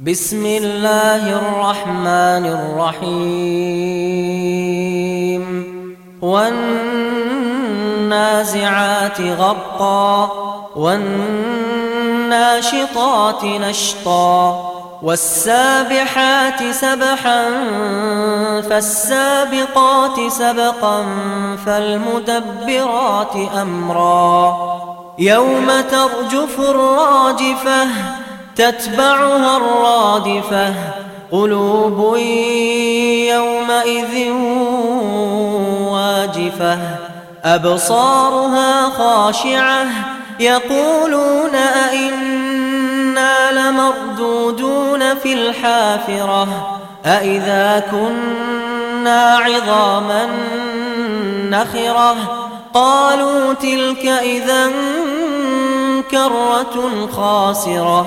بسم الله الرحمن الرحيم والنازعات غرقا والناشطات نشطا والسابحات سبحا فالسابقات سبقا فالمدبرات أمرا يوم ترجف الراجفة تتبعها الرادفة قلوب يومئذ واجفة. أبصارها خاشعة يقولون أئنا لمردودون في الحافرة. أئذا كنا عظاما نخرة. قالوا تلك إذا كرة خاسرة.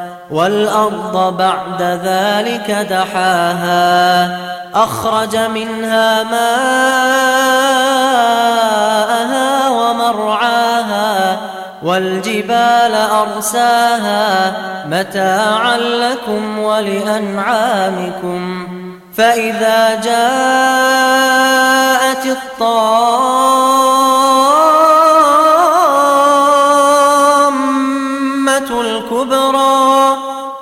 والأرض بعد ذلك دحاها أخرج منها ماءها ومرعاها والجبال أرساها متاعا لكم ولأنعامكم فإذا جاءت الطامة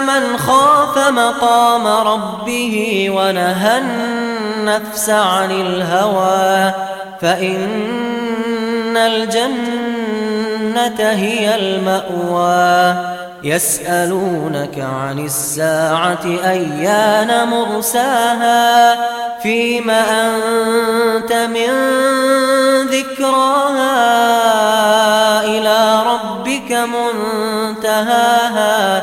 من خاف مقام ربه ونهى النفس عن الهوى فإن الجنة هي المأوى يسألونك عن الساعة أيان مرساها فيم أنت من ذكراها إلى ربك منتهاها